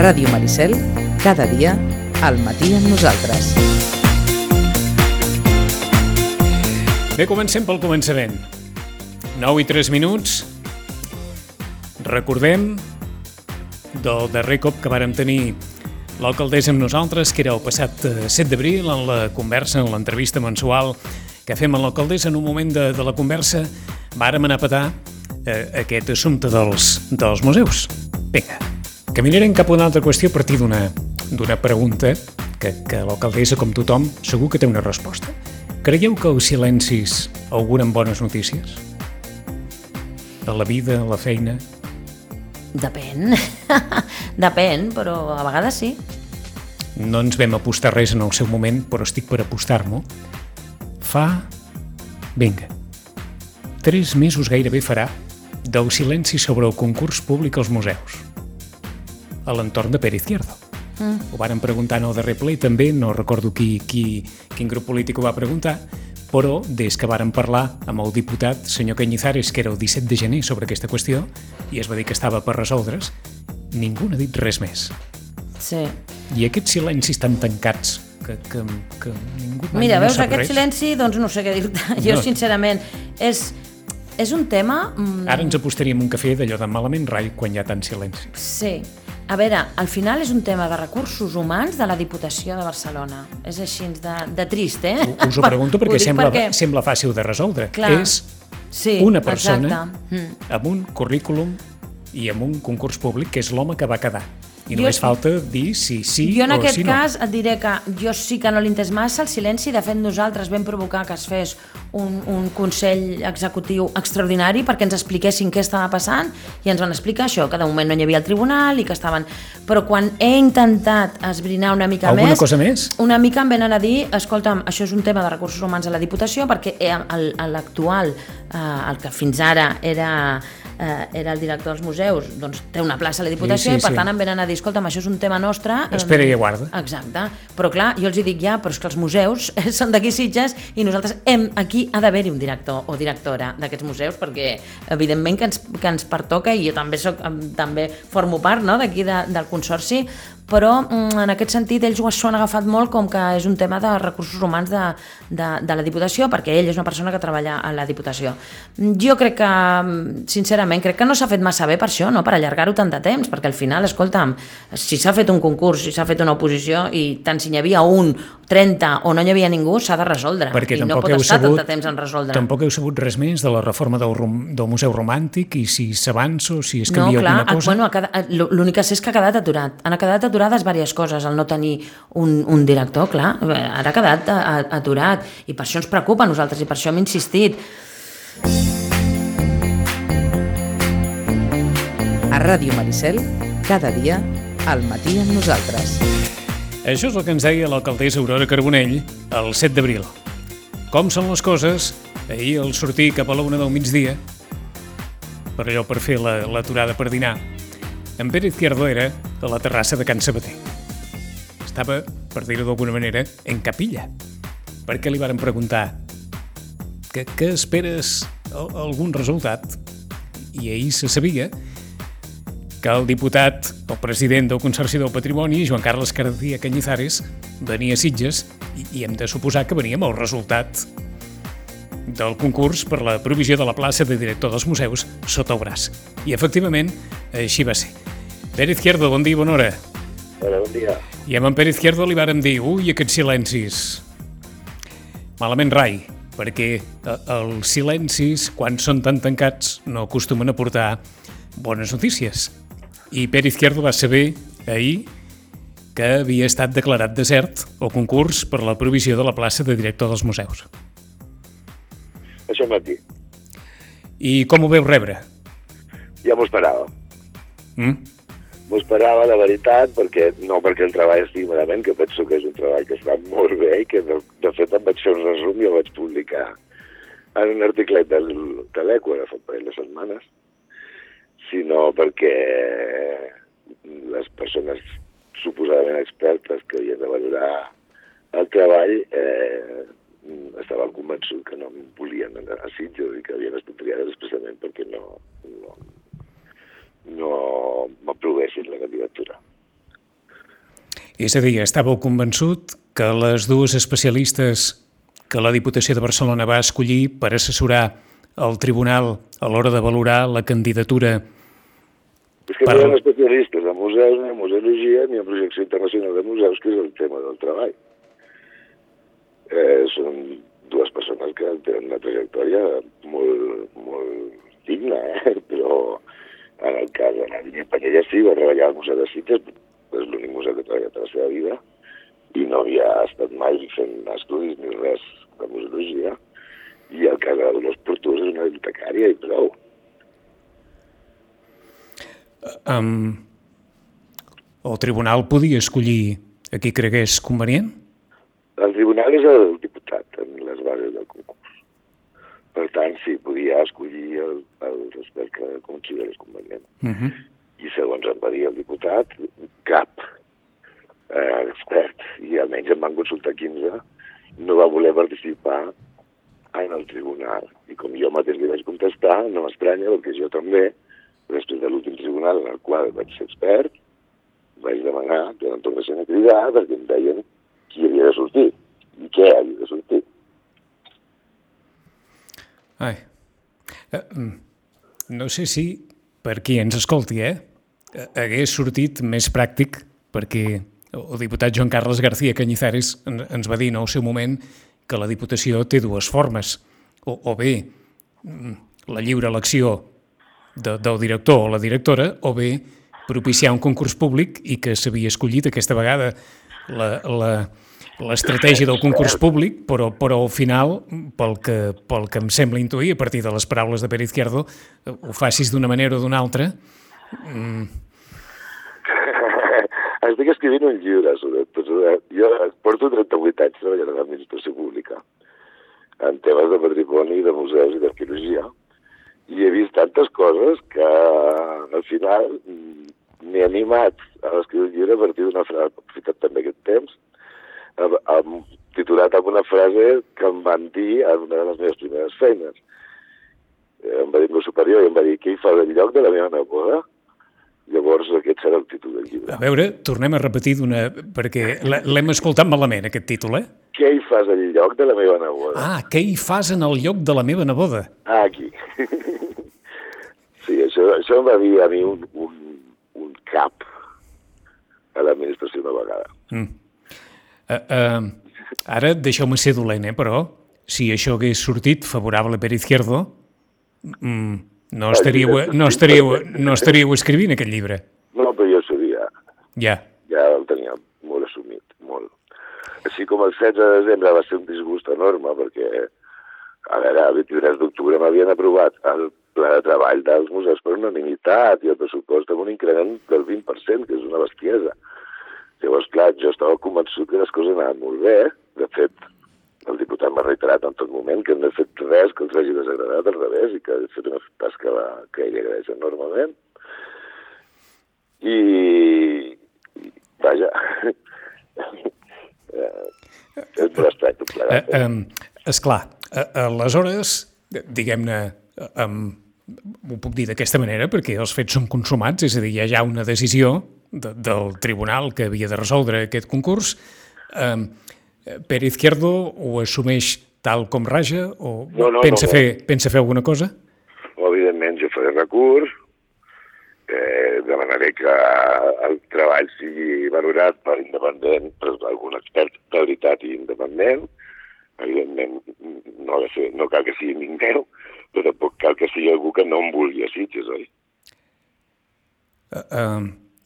Ràdio Maricel, cada dia, al matí amb nosaltres. Bé, comencem pel començament. 9 i 3 minuts. Recordem del darrer cop que vàrem tenir l'alcaldessa amb nosaltres, que era el passat eh, 7 d'abril, en la conversa, en l'entrevista mensual que fem amb l'alcaldessa, en un moment de, de la conversa vàrem anar a petar eh, aquest assumpte dels, dels museus. Vinga, caminarem cap a una altra qüestió a partir d'una pregunta que, que l'alcaldessa, com tothom, segur que té una resposta. Creieu que els silencis auguren bones notícies? A la vida, a la feina? Depèn. Depèn, però a vegades sí. No ens vam apostar res en el seu moment, però estic per apostar-m'ho. Fa... Vinga. Tres mesos gairebé farà del silenci sobre el concurs públic als museus. A l'entorn de Pere Izquierdo. Mm. Ho varen preguntar en el darrer ple també, no recordo qui, qui, quin grup polític ho va preguntar, però des que varen parlar amb el diputat senyor Cañizares, que era el 17 de gener sobre aquesta qüestió, i es va dir que estava per resoldre's, ningú n'ha dit res més. Sí. I aquests silencis tan tancats que, que, que ningú Mira, no veus, aquest res. silenci, doncs no sé què dir-te. Jo, No. sincerament, és, és un tema... mm, Ara ens apostaríem un cafè d'allò de malament rai quan hi ha tant silenci. Sí. A veure, al final és un tema de recursos humans de la Diputació de Barcelona. És així de, de trist, eh? Us ho pregunto perquè, dic sembla, perquè- sembla fàcil de resoldre. Clar. És sí, una persona Exacte. Mm. amb un currículum i amb un concurs públic que és l'home que va quedar. I Jo- només falta dir si sí jo en o aquest si no. cas et diré que jo sí que no l'he entès massa el silenci, de fet nosaltres vam provocar que es fes un, un Consell Executiu extraordinari perquè ens expliquessin què estava passant i ens van explicar això, que de moment no hi havia el tribunal i que estaven... Però quan he intentat esbrinar una mica Alguna més... cosa més? Una mica em venen a dir, escolta'm, això és un tema de recursos humans a la Diputació perquè eh, l'actual, eh, el que fins ara era eh, era el director dels museus, doncs té una plaça a la Diputació Sí, sí, i per sí. tant em venen a dir, escolta'm, això és un tema nostre... eh, Espera i aguarda. Exacte. Però clar, jo els hi dic ja, però és que els museus són d'aquí Sitges i nosaltres hem, aquí ha d'haver-hi un director o directora d'aquests museus perquè evidentment que ens, que ens pertoca i jo també soc, també formo part no, d'aquí de, del consorci però mm, en aquest sentit ells ho han agafat molt com que és un tema de recursos humans de, de, de la Diputació perquè ell és una persona que treballa a la Diputació. Jo crec que, mm, sincerament, crec que no s'ha fet massa bé per això, no? per allargar-ho tant de temps, perquè al final, escolta'm, si s'ha fet un concurs, si s'ha fet una oposició i tant si n'hi havia un, 30 o no hi havia ningú, s'ha de resoldre. Perquè I no pot estar sabut, tant de temps en resoldre. tampoc heu sabut res més de la reforma del, rom, del Museu Romàntic i si s'avança o si es No, canvia clar, alguna cosa. bueno, ha quedat- l'únic que sé és que ha quedat aturat. Han quedat aturades diverses coses, el no tenir un, un director, clar, ara ha quedat a- a- aturat i per això ens preocupa a nosaltres i per això hem insistit. A Ràdio Maricel, cada dia, al matí amb nosaltres. Això és el que ens deia l'alcaldessa Aurora Carbonell el 7 d'abril. Com són les coses, ahir al sortir cap a la una del migdia, per allò per fer la- l'aturada per dinar, en Pere Izquierdo era a la terrassa de Can Sabater. Estava, per dir-ho d'alguna manera, en capilla, perquè li varen preguntar que, què esperes al- algun resultat? I ahir se sabia que el diputat, el president del Consorci del Patrimoni, Joan Carles Cardia Cañizares, venia a Sitges i, i hem de suposar que venia amb el resultat del concurs per la provisió de la plaça de director dels museus sota el braç. I, efectivament, així va ser. Pere Izquierdo, bon dia i bona hora. Hola, bon dia. I amb en Pere Izquierdo li vàrem dir, ui, aquests silencis. Malament rai, perquè eh, els silencis, quan són tan tancats, no acostumen a portar bones notícies. I Pere Izquierdo va saber ahir que havia estat declarat desert el concurs per la provisió de la plaça de director dels museus. Això em va dir. I com ho veu rebre? Ja m'ho esperava. Mm? M'ho esperava, la veritat, perquè no perquè el treball estigui malament, que penso que és un treball que està molt bé i que, de, de fet, em vaig fer un resum i el vaig publicar en un articlet del, de l'Eco ara fa un parell de setmanes, sinó perquè les persones suposadament expertes que havien de valorar el treball eh, estaven convençuts que no em volien anar a Sitges i que havien estat triades expressament perquè no, no, no m'aprovessin la candidatura. És a dir, estàveu convençut que les dues especialistes que la Diputació de Barcelona va escollir per assessorar el tribunal a l'hora de valorar la candidatura És que Per- no hi ha especialistes en museus, ni en museologia, ni en projecció internacional de museus, que és el tema del treball. Eh, són dues persones que tenen una trajectòria molt, molt digna, eh? En el cas de la Línia Panyella sí, va treballar al Museu de Cites, és l'únic museu que ha treballat a la seva vida, i no havia estat mai fent estudis ni res de museologia, i el cas de la Dolors Portús és una bibliotecària i prou. Um, el tribunal podia escollir a qui cregués convenient? El tribunal és el diputat en les bases del concurs. Per tant, sí, podia escollir el, el expert que considerés convenient. Uh -huh. I segons em va dir el diputat, cap eh, expert, i almenys em van consultar 15, no va voler participar en el tribunal. I com jo mateix li vaig contestar, no m'estranya, perquè jo també, després de l'últim tribunal en el qual vaig ser expert, vaig demanar que no em tornessin a cridar perquè em deien qui havia de sortir i què havia de sortir. Ai. Eh, mm, no sé si per qui ens escolti, eh? hagués sortit més pràctic perquè el diputat Joan Carles García Cañizares en- ens va dir en el seu moment que la Diputació té dues formes, o, o bé mm, la lliure elecció de, del director o la directora, o bé propiciar un concurs públic i que s'havia escollit aquesta vegada la, la, l'estratègia del concurs públic, però, però al final, pel que, pel que em sembla intuir, a partir de les paraules de Pere Izquierdo, ho facis d'una manera o d'una altra, Estic escrivint un llibre sobre. Jo porto 38 anys treballant a l'administració pública en temes de patrimoni, de museus i d'arqueologia i he vist tantes coses que al final mm, m'he animat a escriure un llibre a partir d'una frase, aprofitat també aquest temps, amb, titulat amb una frase que em van dir en una de les meves primeres feines. Eh, Em va dir el meu superior i em va dir què hi fa del lloc de la meva neboda? Llavors aquest serà el títol del llibre. a veure, tornem a repetir d'una... perquè l'he- l'hem escoltat malament, aquest títol, eh? Què hi fas al lloc de la meva neboda? Ah, què hi fas en el lloc de la meva neboda? Ah, aquí. sí, això, això em va dir a mi un, un, un cap a l'administració una vegada. Uh, uh, ara, deixeu-me ser dolent, eh, però si això hagués sortit favorable per Izquierdo, mm, no, estaríeu, no, estaríeu, no estaríeu escrivint aquest llibre. No, però jo sabia, Ja. ja el tenia molt assumit, molt. Així com el 16 de desembre va ser un disgust enorme, perquè a veure, el 23 d'octubre m'havien aprovat el pla de treball dels museus per unanimitat i el pressupost amb un increment del 20%, que és una bestiesa. Llavors, clar, jo estava convençut que les coses anaven molt bé. De fet, el diputat m'ha reiterat en tot moment que no he fet res que els hagi desagradat, al revés, i que he fet una tasca que ell agraeix enormement. I, i vaja, eh, és molt estrany tot plegat. eh? um, esclar, uh, aleshores, diguem-ne, um, ho puc dir d'aquesta manera perquè els fets són consumats, és a dir, hi ha ja una decisió de, del tribunal que havia de resoldre aquest concurs. Um, Pere Izquierdo ho assumeix tal com raja o No, no, pensa, no, no. Fer, pensa fer alguna cosa? Evidentment, jo faré recurs, eh, demanaré que el treball sigui valorat per independent, per algun expert de veritat i independent. Evidentment, no, ha de ser, no cal que sigui amic meu, però tampoc cal que sigui algú que no em vulgui a Sitges, oi? Uh, uh,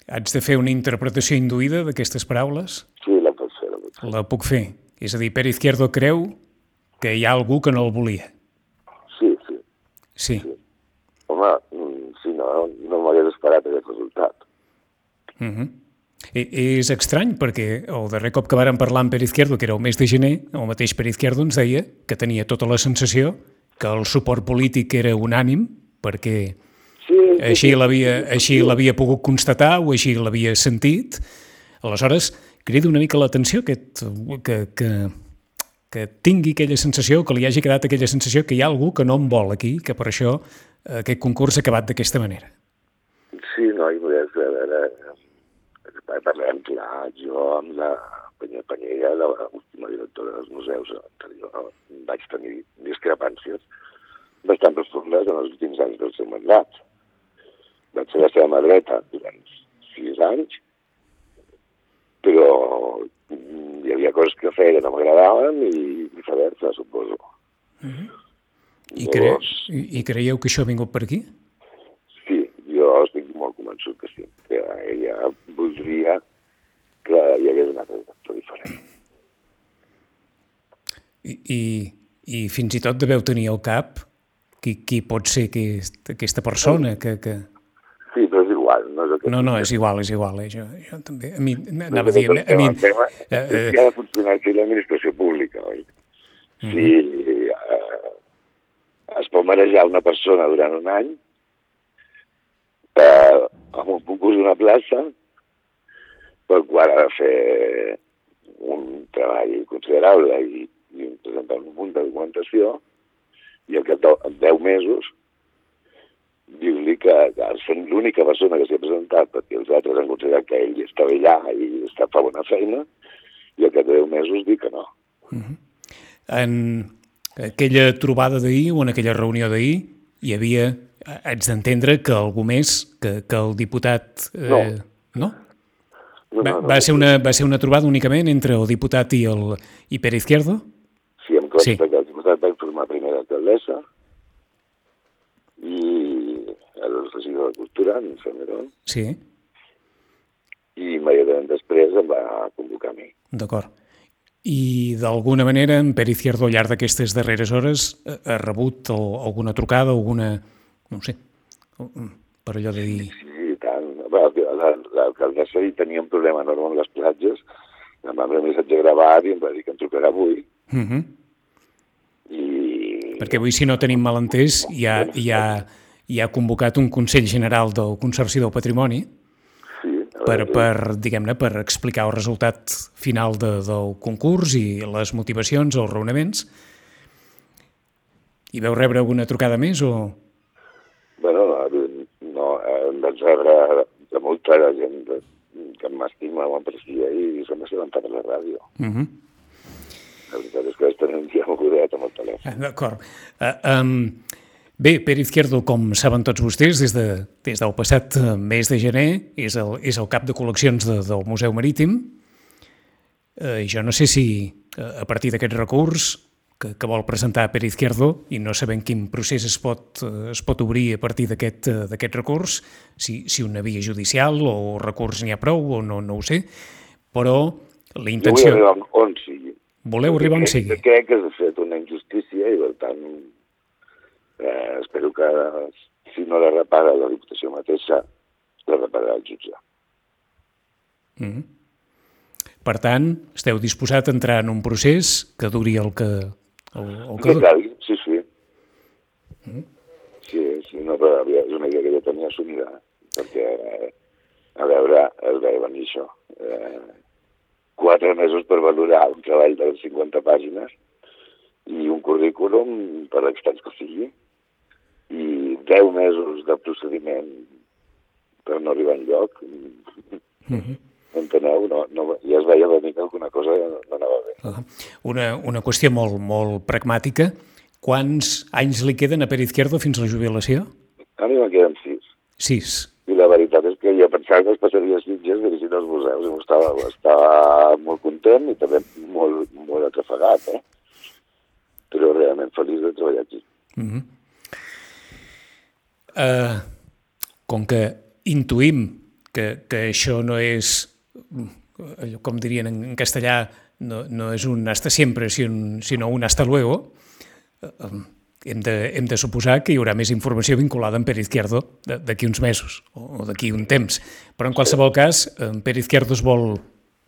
haig de fer una interpretació induïda d'aquestes paraules? Sí, la pots fer, la pots fer. La puc fer. És a dir, Pere Izquierdo creu que hi ha algú que no el volia. Sí, sí. Sí. Home, mm, sí, no, no m'hagués esperat aquest resultat. Uh -huh. I, és estrany perquè el darrer cop que vàrem parlar amb Pere Izquierdo, que era el mes de gener, el mateix Pere Izquierdo ens deia que tenia tota la sensació que el suport polític era unànim perquè Sí, sí, així l'havia pogut constatar o així l'havia sentit. Aleshores, crida una mica l'atenció aquest, que, que, que tingui aquella sensació, que li hagi quedat aquella sensació que hi ha algú que no em vol aquí, que per això eh, aquest concurs ha acabat d'aquesta manera. Sí, no, i a veure, parlem, clar, jo amb la Penya Panyella, l'última directora dels museus anterior, vaig tenir discrepàncies bastant profundes en els últims anys del seu mandat. Vaig ser la seva mà dreta durant sis anys, però mm, hi havia coses que feia que no m'agradaven i viceversa, suposo. I, cre i, I creieu que això ha vingut per aquí? Sí, jo estic molt convençut que sí, que ella voldria que hi hagués una cosa diferent. I, i, I fins i tot deveu tenir al cap qui, qui pot ser aquest, aquesta persona que... que... Igual. No, és el que No, no, és igual, és igual. Eh? Jo, jo també. A mi, anava a dir... A mi, El tema eh, eh, ha de funcionar aquí l'administració pública, oi? Si eh, es pot marejar una persona durant un any eh, amb un concurs d'una plaça pel qual ha de fer un treball considerable i, i presentar un munt de documentació i al cap de 10 mesos dir-li que, que sent l'única persona que s'hi ha presentat perquè els altres han considerat que ell està bé allà i està fa bona feina i al cap de 10 mesos dir que no. en aquella trobada d'ahir o en aquella reunió d'ahir hi havia, haig d'entendre que algú més, que, que el diputat... Eh, No. no? no, Va, no, no. va, ser una, va ser una trobada únicament entre el diputat i el i Pere Izquierdo? Sí, em consta Sí. que el diputat va informar primer l'alcaldessa i el regidor de Cultura, en Salmerón, Sí, i immediatament després em va convocar a mi. d'acord. I d'alguna manera en Pere Izquierdo al llarg d'aquestes darreres hores ha, rebut alguna trucada, alguna... no sé, per allò de dir... Sí, i tant. Va, la- L'alcaldessa hi tenia un problema enorme amb les platges, em va enviar un missatge gravat i em va dir que em trucarà avui. Uh -huh. I... Perquè avui, si no tenim mal entès, hi ha, hi ha, hi ha convocat un Consell General del Consorci del Patrimoni Sí, a per, veure, per diguem-ne, per explicar el resultat final de, del concurs i les motivacions, els raonaments. I veu rebre alguna trucada més o... Bueno, no, eh, em vaig rebre de molta gent de, que m'estima m'aprecia i se'm va assabentar per la ràdio. Uh -huh. La veritat és que vaig tenir un dia mogudet amb el telèfon. Ah, D'acord. Uh, um, bé, Pere Izquierdo, com saben tots vostès, des, de, des del passat eh, mes de gener és el, és el cap de col·leccions de, del Museu Marítim. Uh, jo no sé si uh, a partir d'aquest recurs que, que vol presentar Pere Izquierdo i no sabem quin procés es pot, uh, es pot obrir a partir d'aquest recurs, si, si una via judicial o recurs n'hi ha prou o no, no ho sé, però la Jo vull intenció... arribar on sigui. Voleu arribar on sigui? Crec que s'ha fet una injustícia i, per tant, eh, espero que si no la repara la Diputació mateixa, la repararà el jutge. Per tant, esteu disposat a entrar en un procés que duri el que... El, el que Que duri. calgui, sí, sí. Sí, sí, no, però és una idea que jo tenia assumida, perquè, eh, a veure, es veia venir això. Eh, quatre mesos per valorar un treball de 50 pàgines i un currículum, per extens que sigui, 10 mesos de procediment per no arribar enlloc. Enteneu? No, no, ja es veia venir que alguna cosa no, anava bé. Ah, Una, una qüestió molt, molt pragmàtica. Quants anys li queden a Pere Izquierdo fins a la jubilació? A mi me'n queden sis. Sis. I la veritat és que jo pensava que es passaria Sitges dirigint els museus i estava, estava molt content i també molt, molt atrafegat, eh? Però realment feliç de treballar aquí. Uh, com que intuïm que, que això no és, allò com dirien en, castellà, no, no és un hasta siempre, sin- sinó un hasta luego, eh, um, hem de, hem de suposar que hi haurà més informació vinculada amb Pere Izquierdo d'aquí uns mesos o, d'aquí un temps. Però en qualsevol cas, en Pere Izquierdo es vol,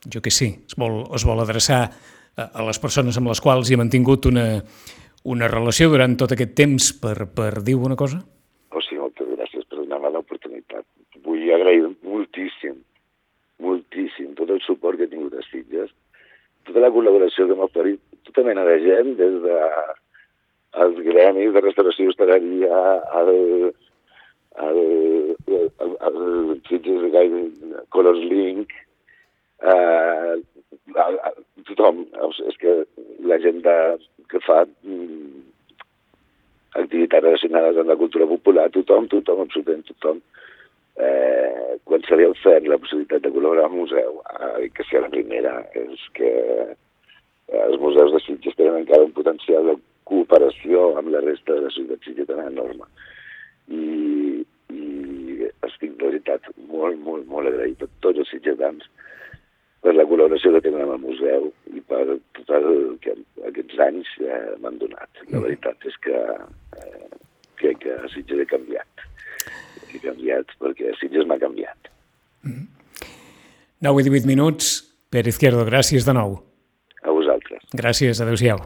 jo que sí, es vol, es vol adreçar a, les persones amb les quals hi ha mantingut una, una relació durant tot aquest temps per, per dir una cosa? O sigui, moltes gràcies per donar-me l'oportunitat. Vull agrair moltíssim, moltíssim tot el suport que he tingut a Sitges, tota la col·laboració que m'ha oferit tota mena de gent, des de els gremis de restauració i hostaleria, al, al, al, al Sitges Guide Colors Link, eh, a, a, tothom, és que la gent de, que fa mm, activitats relacionades amb la cultura popular, tothom, tothom, absolutament tothom, eh, quan se li ha ofert la possibilitat de col·laborar al museu, eh, que sigui la primera, és que els museus de Sitges tenen encara un potencial de cooperació amb la resta de la societat sitgetana enorme. I, i estic, de veritat, molt, molt, molt agraït a tots els sitgetans per la col·laboració que tenen amb el museu i per tot el que aquests anys eh, m'han donat. La veritat és que eh, crec que Sitges he canviat. He canviat perquè Sitges m'ha canviat. 9 i 18 minuts. Per Izquierdo, gràcies de nou. A vosaltres. Gràcies, adeu-siau.